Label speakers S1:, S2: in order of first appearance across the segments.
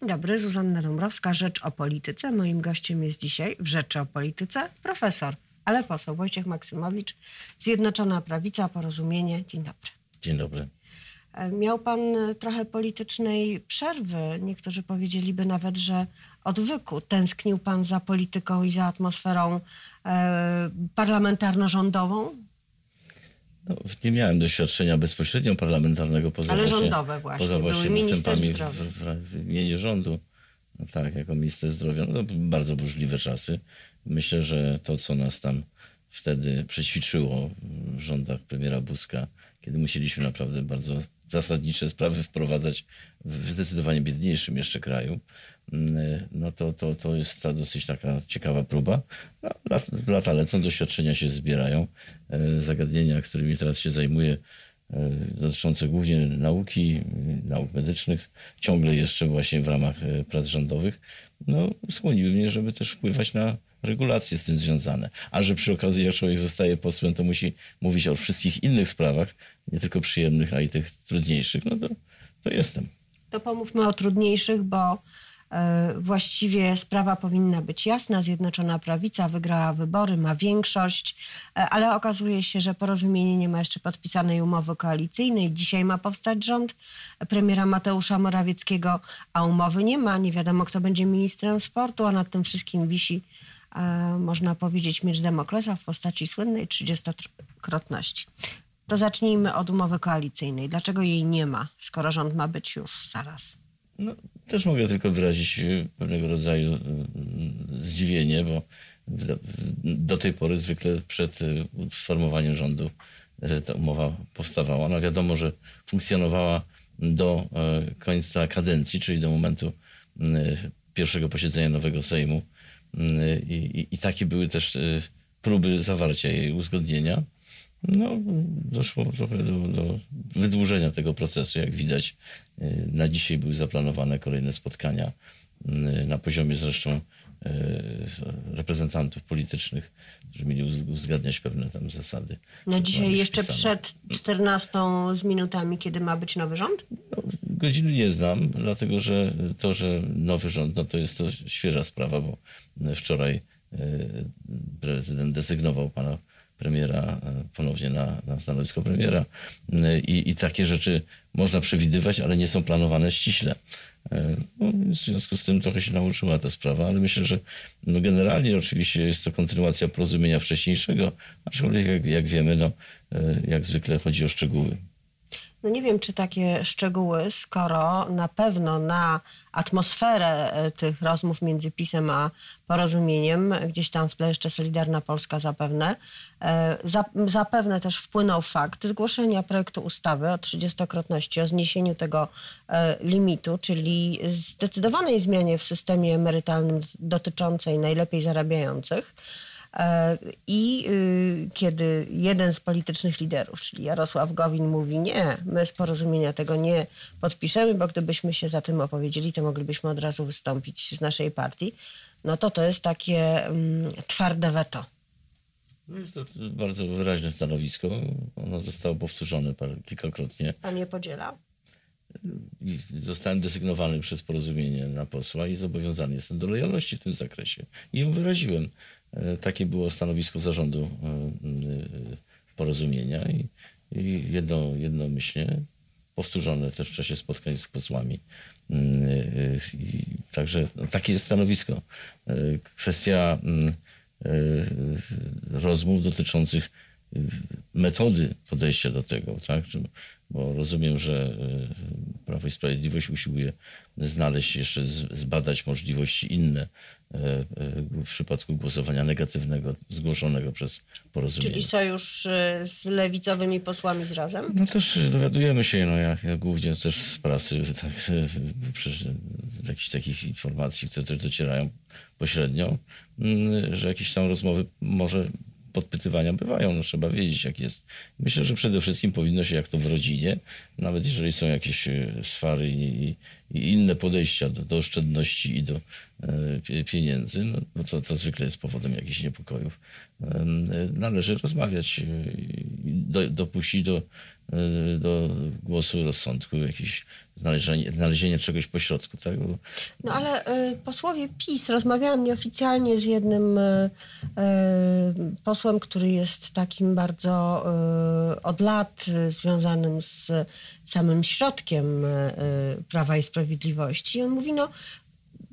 S1: Dzień dobry, Zuzanna Dąbrowska, Rzecz o Polityce. Moim gościem jest dzisiaj w Rzeczy o Polityce profesor, ale poseł Wojciech Maksymowicz, Zjednoczona Prawica, Porozumienie. Dzień dobry.
S2: Dzień dobry.
S1: E, Miał pan e, trochę politycznej przerwy. Niektórzy powiedzieliby nawet, że odwyku. Tęsknił pan za polityką i za atmosferą e, parlamentarno-rządową?
S2: No, nie miałem doświadczenia bezpośrednio parlamentarnego poza
S1: Ale
S2: właśnie,
S1: rządowe właśnie.
S2: Poza właśnie występami w, w, w, imieniu rządu. No tak, jako minister zdrowia. No to bardzo burzliwe czasy. Myślę, że to, co nas tam wtedy przećwiczyło w rządach premiera Buzka, kiedy musieliśmy naprawdę bardzo zasadnicze sprawy wprowadzać w zdecydowanie biedniejszym jeszcze kraju, mm, no to, to, to jest ta dosyć taka ciekawa próba. No, lat- lata lecą, doświadczenia się zbierają. E, Zagadnienia, którymi teraz się zajmuję, e, dotyczące głównie nauki, e, nauk medycznych, ciągle jeszcze właśnie w ramach prac rządowych, no, skłoniły mnie, żeby też wpływać na regulacje z tym związane. A że przy okazji, jak człowiek zostaje posłem, to musi mówić o wszystkich innych sprawach, nie tylko przyjemnych, a i tych trudniejszych, no to, to jestem.
S1: To pomówmy o trudniejszych, bo e, właściwie sprawa powinna być jasna. Zjednoczona Prawica wygrała wybory, ma większość, e, ale okazuje się, że porozumienie nie ma jeszcze podpisanej umowy koalicyjnej. Dzisiaj ma powstać rząd premiera Mateusza Morawieckiego, a umowy nie ma. Nie wiadomo, kto będzie ministrem sportu, a nad tym wszystkim wisi, można powiedzieć, miecz Demoklesa w postaci słynnej 30-krotności. To zacznijmy od umowy koalicyjnej. Dlaczego jej nie ma, skoro rząd ma być już zaraz?
S2: No, też mogę tylko wyrazić e, pewnego rodzaju e, zdziwienie, bo do tej pory zwykle przed sformowaniem rządu e, ta umowa powstawała. No wiadomo, że funkcjonowała do końca kadencji, czyli do momentu pierwszego posiedzenia nowego Sejmu. E, I, i, takie były też e, próby zawarcia jej uzgodnienia. No, doszło trochę do, do wydłużenia tego procesu, jak widać. Y, Na dzisiaj były zaplanowane kolejne spotkania y, na poziomie zresztą y, reprezentantów politycznych, którzy mieli uz- uzgadniać pewne tam zasady.
S1: No dzisiaj jeszcze
S2: wpisane.
S1: przed 14 z minutami, kiedy ma być nowy rząd?
S2: No, Godziny nie znam, dlatego że to, że nowy rząd, no to jest to świeża sprawa, bo wczoraj e, prezydent desygnował pana premiera e, ponownie na, na stanowisko premiera E, I, i takie rzeczy można przewidywać, ale nie są planowane ściśle. E, No, w związku z tym trochę się nauczyła ta sprawa, ale myślę, że no generalnie oczywiście jest to kontynuacja porozumienia wcześniejszego, aczkolwiek jak, jak wiemy, no, jak zwykle chodzi o szczegóły.
S1: No nie wiem, czy takie szczegóły, skoro na pewno na atmosferę e, tych rozmów między PiSem a porozumieniem, gdzieś tam w tle jeszcze Solidarna Polska zapewne, e, za- zapewne też wpłynął fakt zgłoszenia projektu ustawy o 30-krotności, o zniesieniu tego e, limitu, czyli zdecydowanej zmianie w systemie emerytalnym dotyczącej najlepiej zarabiających. E, I y, kiedy jeden z politycznych liderów, czyli Jarosław Gowin, mówi: Nie, my z porozumienia tego nie podpiszemy, bo gdybyśmy się za tym opowiedzieli, to moglibyśmy od razu wystąpić z naszej partii, no to to jest takie mm, twarde weto.
S2: No jest to bardzo wyraźne stanowisko. Ono zostało powtórzone kilkakrotnie.
S1: Pan je podziela?
S2: I zostałem desygnowany przez porozumienie na posła i zobowiązany jestem do lojalności w tym zakresie. I ją wyraziłem. E, Takie było stanowisko zarządu e, e, porozumienia i, i jedno, jednomyślnie powtórzone też w czasie spotkań z posłami. Mm, I także no, takie jest stanowisko. Kwestia mm, rozmów dotyczących metody podejścia do tego, tak? Bo rozumiem, że y, Prawo i Sprawiedliwość usiłuje znaleźć jeszcze, zbadać możliwości inne y, y, w przypadku głosowania negatywnego zgłoszonego przez porozumienie.
S1: Czyli sojusz z lewicowymi posłami z razem?
S2: No też dowiadujemy się, no ja, ja głównie też z prasy, tak, jakichś takich informacji, które też docierają pośrednio, mm, że jakieś tam rozmowy może podpytywania bywają, no trzeba wiedzieć jak jest. Myślę, że przede wszystkim powinno się jak to w rodzinie, nawet jeżeli są jakieś e, swary i, i, i inne podejścia do, do oszczędności i do e, pieniędzy, no, no to, to zwykle jest powodem jakichś niepokojów. Należy rozmawiać, do, dopuścić do, do głosu rozsądku, jakieś znalezienie, znalezienie czegoś pośrodku. Tak?
S1: No ale y, posłowie PiS, rozmawiałam nieoficjalnie z jednym y, y, posłem, który jest takim bardzo od lat związanym z samym środkiem Prawa i Sprawiedliwości. I on mówi, no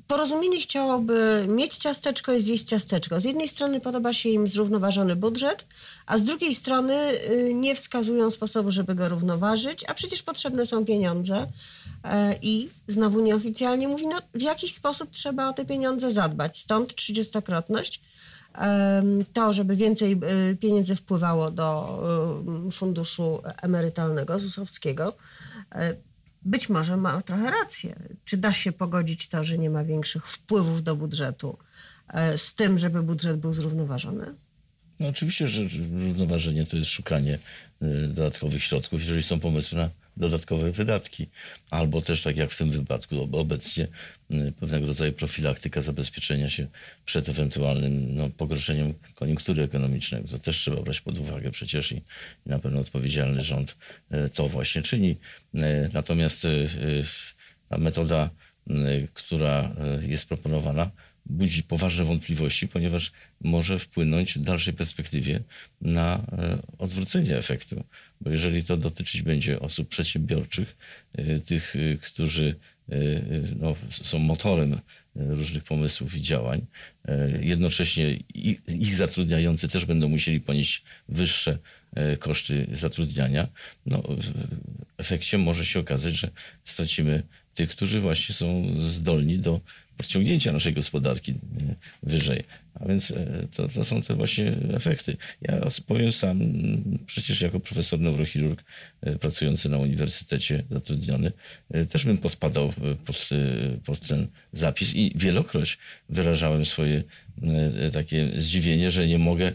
S1: Porozumienie chciałoby mieć ciasteczko i zjeść ciasteczko. Z jednej strony podoba się im zrównoważony budżet, a z drugiej strony y, nie wskazują sposobu, żeby go równoważyć, a przecież potrzebne są pieniądze. E, I znowu nieoficjalnie mówi, no w jakiś sposób trzeba o te pieniądze zadbać. Stąd trzydziestokrotność. To, żeby więcej y, pieniędzy wpływało do y, funduszu emerytalnego, ZUS-owskiego e, być może ma trochę rację. Czy da się pogodzić to, że nie ma większych wpływów do budżetu e, z tym, żeby budżet był zrównoważony?
S2: No oczywiście, że równoważenie to jest szukanie y, dodatkowych środków, jeżeli są pomysły na dodatkowe wydatki. Albo też, tak jak w tym wypadku obecnie, y, pewnego rodzaju profilaktyka zabezpieczenia się przed ewentualnym no, pogorszeniem koniunktury ekonomicznej. To też trzeba brać pod uwagę przecież i, i na pewno odpowiedzialny rząd y, to właśnie czyni. Natomiast ta metoda, która jest proponowana, budzi poważne wątpliwości, ponieważ może wpłynąć w dalszej perspektywie na e, odwrócenie efektu. Bo jeżeli to dotyczyć będzie osób przedsiębiorczych, e, tych, e, którzy no, są motorem różnych pomysłów i działań, jednocześnie ich zatrudniający też będą musieli ponieść wyższe koszty zatrudniania, no, w efekcie może się okazać, że stracimy tych, którzy właśnie są zdolni do podciągnięcia naszej gospodarki wyżej. A więc e, to, to są te właśnie efekty. Ja powiem sam, przecież jako profesor neurochirurg e, pracujący na uniwersytecie, zatrudniony, e, też bym podpadał pod, pod ten zapis i wielokroć wyrażałem swoje takie zdziwienie, że nie mogę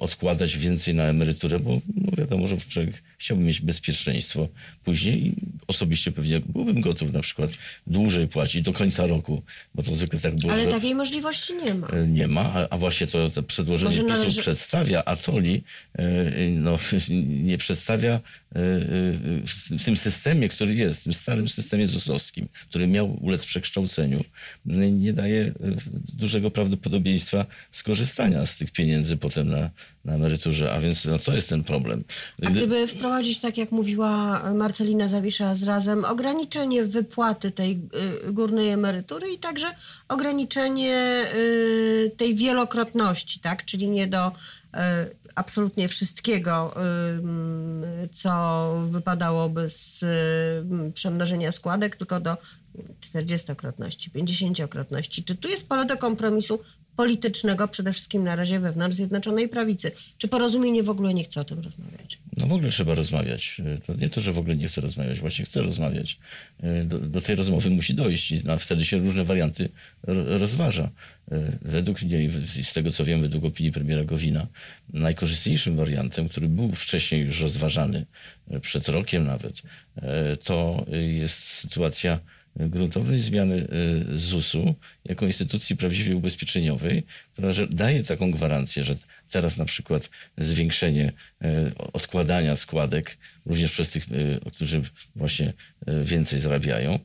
S2: odkładać więcej na emeryturę, bo no wiadomo, że człowiek chciałby mieć bezpieczeństwo później i osobiście pewnie byłbym gotów na przykład dłużej płacić do końca roku, bo to zwykle tak było.
S1: Ale takiej możliwości nie ma.
S2: Nie ma, a, a właśnie to, to przedłożenie PiSu należy... przedstawia, a Coli e, no, nie przedstawia e, w tym systemie, który jest, w tym starym systemie ZUS-owskim, który miał ulec przekształceniu, nie daje e, dużego prawdopodobieństwa skorzystania z tych pieniędzy potem na, na emeryturze. A więc no, co jest ten problem?
S1: A gdyby wprowadzić, tak jak mówiła Marcelina Zawisza z Razem, ograniczenie wypłaty tej y, górnej emerytury i także ograniczenie y, tej wielokrotności, tak? czyli nie do y, absolutnie wszystkiego, co wypadałoby z przemnożenia składek, tylko do 40-krotności, 50-krotności. Czy tu jest pole do kompromisu politycznego, przede wszystkim na razie wewnątrz Zjednoczonej Prawicy? Czy porozumienie w ogóle nie chce o tym rozmawiać?
S2: No w ogóle trzeba rozmawiać. To nie to, że w ogóle nie chce rozmawiać, właśnie chce rozmawiać. Do, do tej rozmowy musi dojść i no, wtedy się różne warianty rozważa. Według mnie, z tego co wiem, według opinii premiera Gowina, najkorzystniejszym wariantem, który był wcześniej już rozważany, przed rokiem nawet, to jest sytuacja gruntownej zmiany y, ZUS-u jako instytucji prawdziwie ubezpieczeniowej, która daje taką gwarancję, że teraz na przykład zwiększenie y, odkładania składek również przez tych, y, którzy właśnie więcej zarabiają,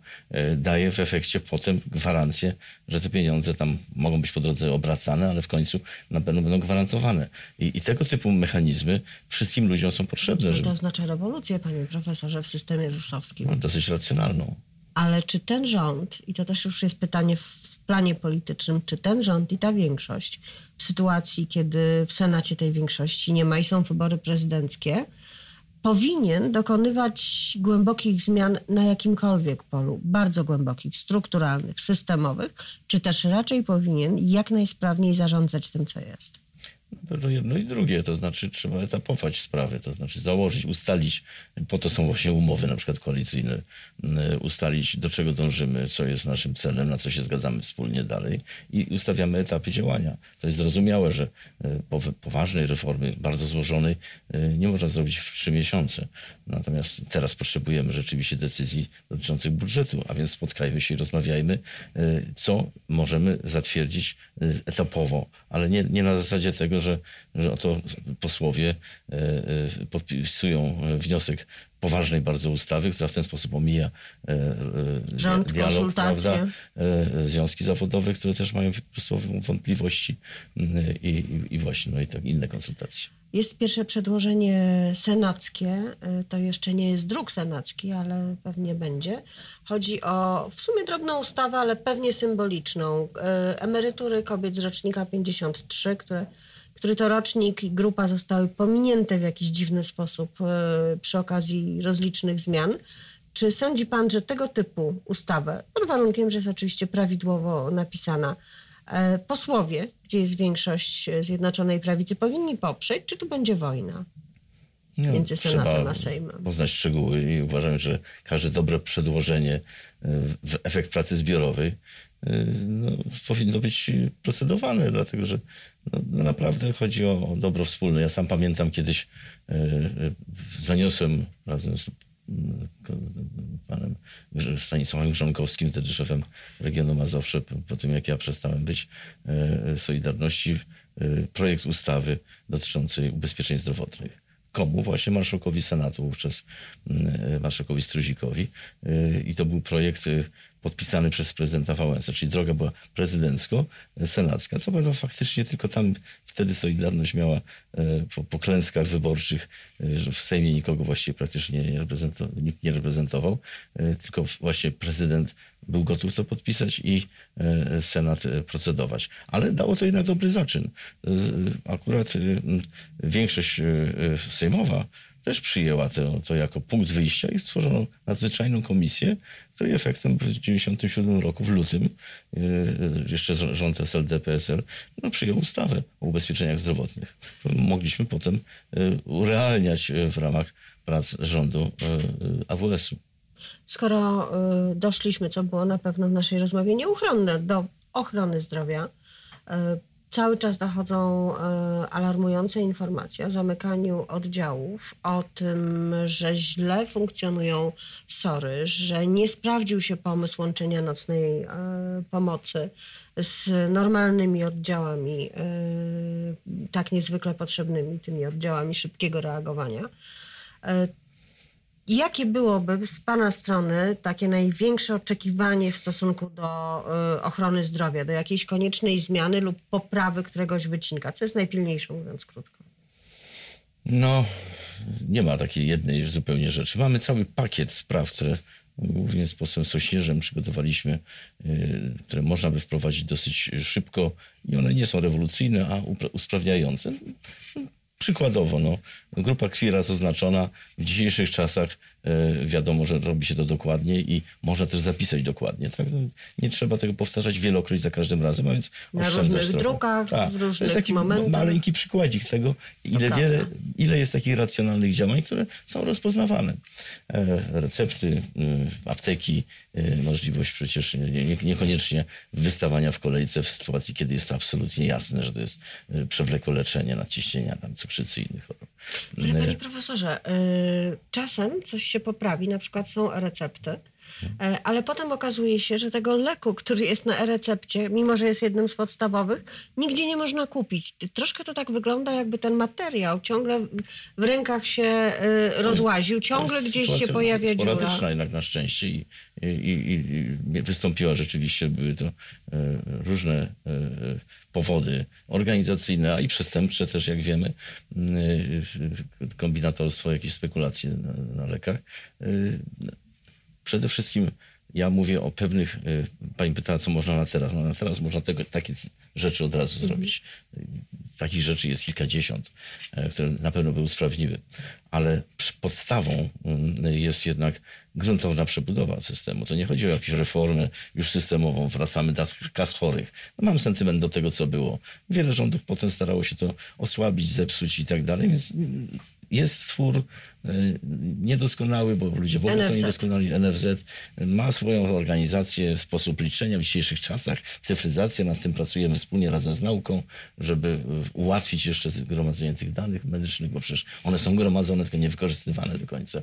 S2: daje w efekcie potem gwarancję, że te pieniądze tam mogą być po drodze obracane, ale w końcu na pewno będą gwarantowane. I, i tego typu mechanizmy wszystkim ludziom są potrzebne.
S1: No to żeby... oznacza rewolucję, panie profesorze, w systemie ZUS-owskim.
S2: No, dosyć racjonalną.
S1: Ale czy ten rząd, i to też już jest pytanie w planie politycznym, czy ten rząd i ta większość w sytuacji, kiedy w Senacie tej większości nie ma i są wybory prezydenckie, powinien dokonywać głębokich zmian na jakimkolwiek polu, bardzo głębokich, strukturalnych, systemowych, czy też raczej powinien jak najsprawniej zarządzać tym, co jest?
S2: No jedno i drugie, to znaczy trzeba etapować sprawy, to znaczy założyć, ustalić, po to są właśnie umowy na przykład koalicyjne, y, ustalić do czego dążymy, co jest naszym celem, na co się zgadzamy wspólnie dalej i ustawiamy etapy działania. To jest zrozumiałe, że y, poważnej reformy, bardzo złożonej, y, nie można zrobić w trzy miesiące. Natomiast teraz potrzebujemy rzeczywiście decyzji dotyczących budżetu, a więc spotkajmy się i rozmawiajmy, co możemy zatwierdzić etapowo, ale nie, nie na zasadzie tego, że, że oto posłowie e, e, podpisują wniosek poważnej bardzo ustawy, która w ten sposób omija e,
S1: Rząd, dialog, prawda,
S2: związki zawodowe, które też mają wątpliwości i, i właśnie no i tak inne konsultacje.
S1: Jest pierwsze przedłożenie senackie, to jeszcze nie jest druk senacki, ale pewnie będzie. Chodzi o w sumie drobną ustawę, ale pewnie symboliczną. Emerytury kobiet z rocznika 53, które który to rocznik i grupa zostały pominięte w jakiś dziwny sposób e, przy okazji rozlicznych zmian. Czy sądzi pan, że tego typu ustawę, pod warunkiem, że jest oczywiście prawidłowo napisana, e, posłowie, gdzie jest większość Zjednoczonej Prawicy, powinni poprzeć, czy tu będzie wojna? No, między Senatem a Sejmem.
S2: Poznać szczegóły i uważam, że każde dobre przedłożenie e, w efekt pracy zbiorowej no, powinno być procedowane, dlatego że no, no, naprawdę chodzi o, dobro wspólne. Ja sam pamiętam kiedyś e, e, zaniosłem razem z panem Stanisławem Grzonkowskim, wtedy szefem regionu Mazowsze, po, tym jak ja przestałem być e, Solidarności, projekt ustawy dotyczącej ubezpieczeń zdrowotnych komu? Właśnie marszałkowi Senatu, wówczas marszałkowi Struzikowi. I to był projekt podpisany przez prezydenta Wałęsę, czyli droga była prezydencko-senacka. Co prawda faktycznie tylko tam wtedy Solidarność miała e, po, po klęskach wyborczych, e, że w Sejmie nikogo właściwie praktycznie nie nikt nie reprezentował, e, tylko właśnie prezydent był gotów to podpisać i Senat procedować. Ale dało to jednak dobry zaczyn. Akurat większość sejmowa też przyjęła to, to jako punkt wyjścia i stworzono nadzwyczajną komisję, której efektem w 1997 roku, w lutym, yy, jeszcze rząd SLD-PSL, no, przyjął ustawę o ubezpieczeniach zdrowotnych. Mogliśmy potem yy, urealniać yy, w ramach prac rządu AWS-u.
S1: Skoro doszliśmy, co było na pewno w naszej rozmowie nieuchronne, do ochrony zdrowia, cały czas dochodzą e, alarmujące informacje o zamykaniu oddziałów, o tym, że źle funkcjonują SORY, że nie sprawdził się pomysł łączenia nocnej e, pomocy z normalnymi oddziałami, e, tak niezwykle potrzebnymi, tymi oddziałami szybkiego reagowania. Jakie byłoby z Pana strony takie największe oczekiwanie w stosunku do y, ochrony zdrowia, do jakiejś koniecznej zmiany lub poprawy któregoś wycinka? Co jest najpilniejszą, mówiąc krótko?
S2: No, nie ma takiej jednej zupełnie rzeczy. Mamy cały pakiet spraw, które głównie z posłem Sośnierzem przygotowaliśmy, y, które można by wprowadzić dosyć szybko i one nie są rewolucyjne, a usprawniające. Przykładowo, no, grupa krwi raz oznaczona w dzisiejszych czasach wiadomo, że robi się to dokładnie i można też zapisać dokładnie. Tak? No, nie trzeba tego powtarzać wielokroć za każdym razem, a więc
S1: Na różnych trochę. drukach, tak. w różnych to jest taki momentach.
S2: maleńki przykładzik tego, ile, wiele, ile jest takich racjonalnych działań, które są rozpoznawane. E, recepty, e, apteki, możliwość przecież nie, niekoniecznie wystawania w kolejce w sytuacji, kiedy jest to absolutnie jasne, że to jest przewlekłe leczenie nadciśnienia, tam cukrzycy i innych chorób.
S1: Ale panie profesorze, czasem coś się poprawi, na przykład są recepty, ale potem okazuje się, że tego leku, który jest na e-recepcie, mimo że jest jednym z podstawowych, nigdzie nie można kupić. Troszkę to tak wygląda, jakby ten materiał ciągle w rękach się e, rozłaził, ciągle gdzieś się pojawia dziura.
S2: sporadyczna jednak na szczęście i, i, i, i wystąpiła rzeczywiście, były to e, różne powody organizacyjne, a i przestępcze też, jak wiemy, kombinatorstwo, jakieś spekulacje na, na lekach przede wszystkim ja mówię o pewnych, y, pani pytała, co można na teraz. No na teraz można tego, takie rzeczy od razu
S1: Mhm.
S2: zrobić. Takich rzeczy jest kilkadziesiąt, e, które na pewno by usprawniły. Ale podstawą jest jednak gruntowna przebudowa systemu. To nie chodzi o jakąś reformę już systemową, wracamy do kas chorych. No mam sentyment do tego, co było. Wiele rządów potem starało się to osłabić, zepsuć i tak dalej, więc jest twór e, niedoskonały, bo ludzie w ogóle są niedoskonali. NFZ ma swoją organizację, sposób liczenia w dzisiejszych czasach, cyfryzacja, nad tym pracujemy wspólnie razem z nauką, żeby e, ułatwić jeszcze gromadzenie tych danych medycznych, bo przecież one są gromadzone, tylko niewykorzystywane do końca.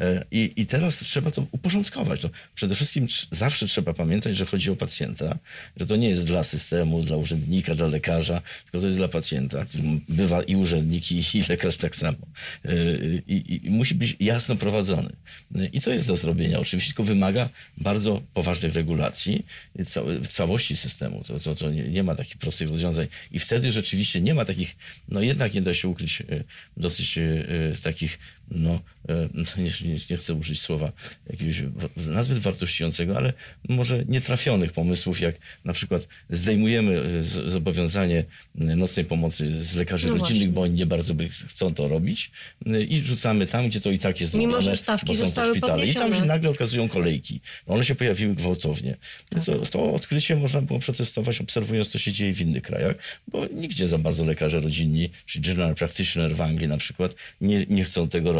S2: E, I, i teraz trzeba to uporządkować. No, przede wszystkim zawsze trzeba pamiętać, że chodzi o pacjenta, że to nie jest dla systemu, dla urzędnika, dla lekarza, tylko to jest dla pacjenta, bywa i urzędnik, i, i lekarz tak samo. E, I, i musi być jasno prowadzony. E, I to jest do zrobienia. Oczywiście tylko wymaga bardzo poważnych regulacji w całości systemu. To, to, to nie, nie ma takich prostych rozwiązań. I wtedy rzeczywiście nie ma takich, no jednak nie da się ukryć e, dosyć takich, no e, nie, nie, nie chcę użyć słowa jakiegoś nazbyt wartościującego, ale może nietrafionych pomysłów, jak na przykład zdejmujemy e, zobowiązanie e, nocnej pomocy z lekarzy
S1: No
S2: rodzinnych,
S1: właśnie.
S2: bo oni nie bardzo by chcą to robić i rzucamy tam, gdzie to i tak jest
S1: Mimo,
S2: zrobione,
S1: że stawki
S2: bo są to szpitale. I tam się nagle okazują kolejki. One się pojawiły gwałtownie.
S1: Tak.
S2: To, to odkrycie można było przetestować, obserwując, co się dzieje w innych krajach, bo nigdzie za bardzo lekarze rodzinni, czy general practitioner w Anglii na przykład, nie, nie chcą tego robić.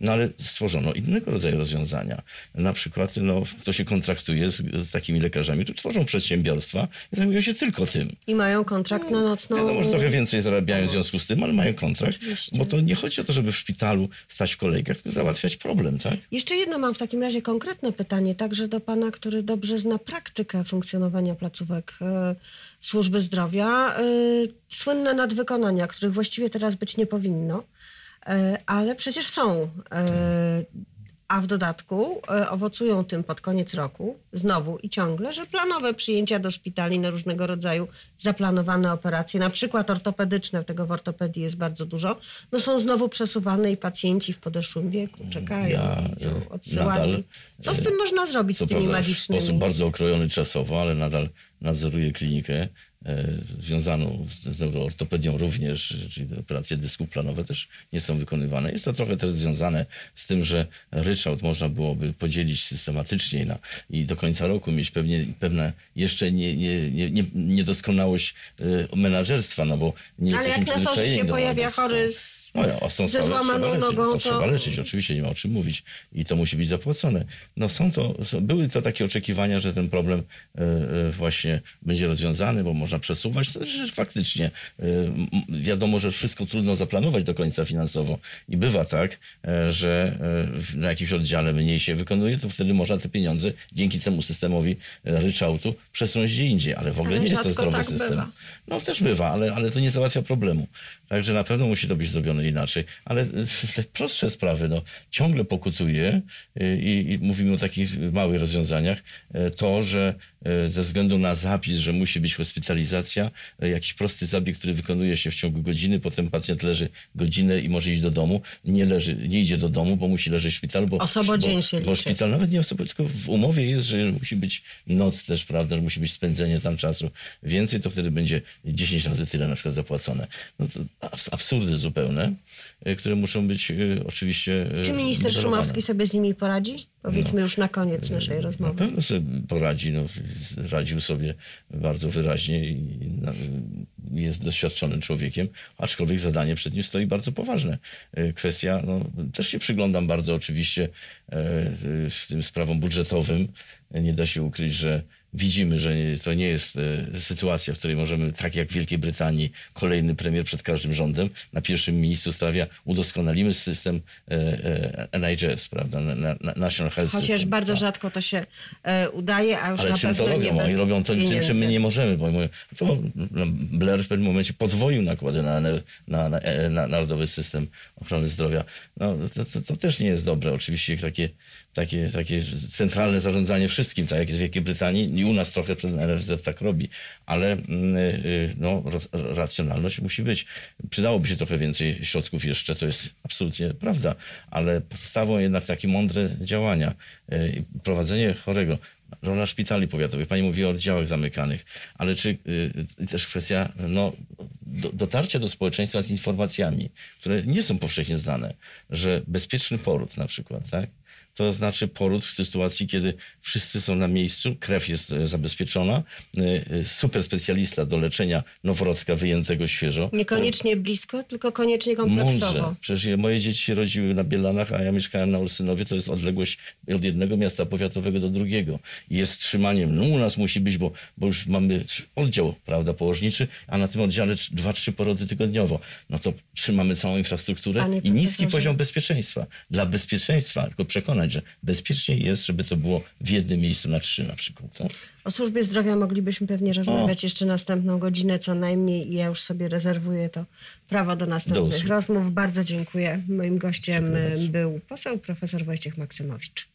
S2: No ale stworzono innego rodzaju rozwiązania. Na przykład, no, kto się kontraktuje z, z takimi lekarzami, to tworzą przedsiębiorstwa i zajmują się tylko tym.
S1: I mają kontrakt na nocną...
S2: No, może trochę więcej zarabiają w związku z tym, ale mają kontrakt,
S1: Oczywiście.
S2: bo to nie chodzi o to, żeby w szpitalu stać w kolejkach, tylko załatwiać problem, tak?
S1: Jeszcze jedno mam w takim razie konkretne pytanie, także do pana, który dobrze zna praktykę funkcjonowania placówek e, służby zdrowia. E, słynne nadwykonania, których właściwie teraz być nie powinno, ale przecież są. E, a w dodatku e, owocują tym pod koniec roku znowu i ciągle, że planowe przyjęcia do szpitali na różnego rodzaju zaplanowane operacje, na przykład ortopedyczne, tego w ortopedii jest bardzo dużo, no są znowu przesuwane i pacjenci w podeszłym wieku czekają,
S2: Ja, e,
S1: odsyłani.
S2: nadal,
S1: Co z tym można zrobić z tymi
S2: prawda w
S1: magicznymi?
S2: sposób bardzo okrojony czasowo, ale nadal nadzoruję klinikę e, związaną z neuroortopedią również, czyli operacje dysków planowe też nie są wykonywane. Jest to trochę też związane z tym, że ryczałt można byłoby podzielić systematycznie na, i do końca roku mieć pewnie, pewne jeszcze nie, nie, nie, nie, niedoskonałość e, menadżerstwa, no bo nie
S1: Ale jak na sorze się pojawia chory z,
S2: No ja,
S1: ze
S2: sprawą
S1: złamaną
S2: leczyć,
S1: nogą,
S2: to trzeba leczyć, oczywiście, nie ma o czym mówić. I to musi być zapłacone. No są to, są, były to takie oczekiwania, że ten problem e, e, właśnie będzie rozwiązany, bo można przesuwać. Faktycznie m- wiadomo, że wszystko trudno zaplanować do końca finansowo. I bywa tak, e, że e, na jakimś oddziale mniej się wykonuje, to wtedy można te pieniądze dzięki temu systemowi e, ryczałtu przesunąć gdzie indziej. Ale w ogóle nie jest to zdrowy
S1: tak
S2: system.
S1: bywa.
S2: No też bywa, ale, ale to nie załatwia problemu. Także na pewno musi to być zrobione inaczej. Ale y, te prostsze sprawy, no, ciągle pokutuje y, i, i mówimy o takich małych rozwiązaniach, y, to, że y, ze względu na zapis, że musi być hospitalizacja, y, jakiś prosty zabieg, który wykonuje się w ciągu godziny, potem pacjent leży godzinę i może iść do domu, nie, leży, nie idzie do domu, bo musi leżeć w szpitalu, bo,
S1: Osobodzień
S2: bo,
S1: się
S2: bo
S1: liczy.
S2: szpital nawet nie osobodzień, tylko w umowie jest, że musi być noc też, prawda, że musi być spędzenie tam czasu więcej, to wtedy będzie 10 razy tyle na przykład zapłacone. No to abs- absurdy zupełne, y, które muszą być y, oczywiście
S1: Czy minister
S2: modelowane.
S1: Szumowski sobie z nimi poradzi? Powiedzmy już na koniec naszej
S2: Na
S1: rozmowy.
S2: pewno sobie poradzi, no, radził sobie bardzo wyraźnie na- jest doświadczonym człowiekiem, aczkolwiek zadanie przed nim stoi bardzo poważne. E, Kwestia, no, też się przyglądam bardzo oczywiście e, tym sprawom budżetowym. E, Nie da się ukryć, że widzimy, że to nie jest e, sytuacja, w której możemy, tak jak w Wielkiej Brytanii, kolejny premier przed każdym rządem na pierwszym miejscu stawia, udoskonalimy system e, e, NHS, prawda, na, na, National Health
S1: Chociaż
S2: System.
S1: bardzo
S2: tak.
S1: rzadko to się udaje, a już
S2: Ale
S1: na
S2: czym
S1: pewno
S2: to robią? Oni robią to tym,
S1: pieniędzy.
S2: czym my nie możemy, bo mówią, to Blair w pewnym momencie podwoił nakłady na, na, na, na Narodowy System Ochrony Zdrowia. No, to, to, to też nie jest dobre. Oczywiście takie, takie, takie centralne zarządzanie wszystkim, tak jak jest w Wielkiej Brytanii, I u nas trochę ten NFZ tak robi, ale mm, y, no, racjonalność musi być. Przydałoby się trochę więcej środków jeszcze, to jest absolutnie prawda, ale podstawą jednak takie mądre działania. Y, Prowadzenie chorego, rola szpitali powiatowych. Pani mówi o oddziałach zamykanych, ale czy y, też kwestia no, do, dotarcia do społeczeństwa z informacjami, które nie są powszechnie znane, że bezpieczny poród na przykład, tak? To znaczy poród w sytuacji, kiedy wszyscy są na miejscu, krew jest e, zabezpieczona, y, y, super specjalista do leczenia noworodka wyjętego świeżo.
S1: Niekoniecznie blisko, tylko koniecznie kompleksowo.
S2: Mądrze. Przecież moje dzieci się rodziły na Bielanach, a ja mieszkałem na Olsynowie. To jest odległość od jednego miasta powiatowego do drugiego. Jest trzymaniem. No u nas musi być, bo, bo już mamy oddział prawda, położniczy, a na tym oddziale dwa, trzy porody tygodniowo. No to trzymamy całą infrastrukturę i niski poziom bezpieczeństwa. Dla bezpieczeństwa, tylko przekonać, że bezpieczniej jest, żeby to było w jednym miejscu na trzy na przykład. Tak?
S1: O służbie zdrowia moglibyśmy pewnie rozmawiać jeszcze następną godzinę co najmniej i ja już sobie rezerwuję to prawo do następnych
S2: usług.
S1: rozmów. Bardzo dziękuję. Moim gościem był poseł profesor Wojciech Maksymowicz.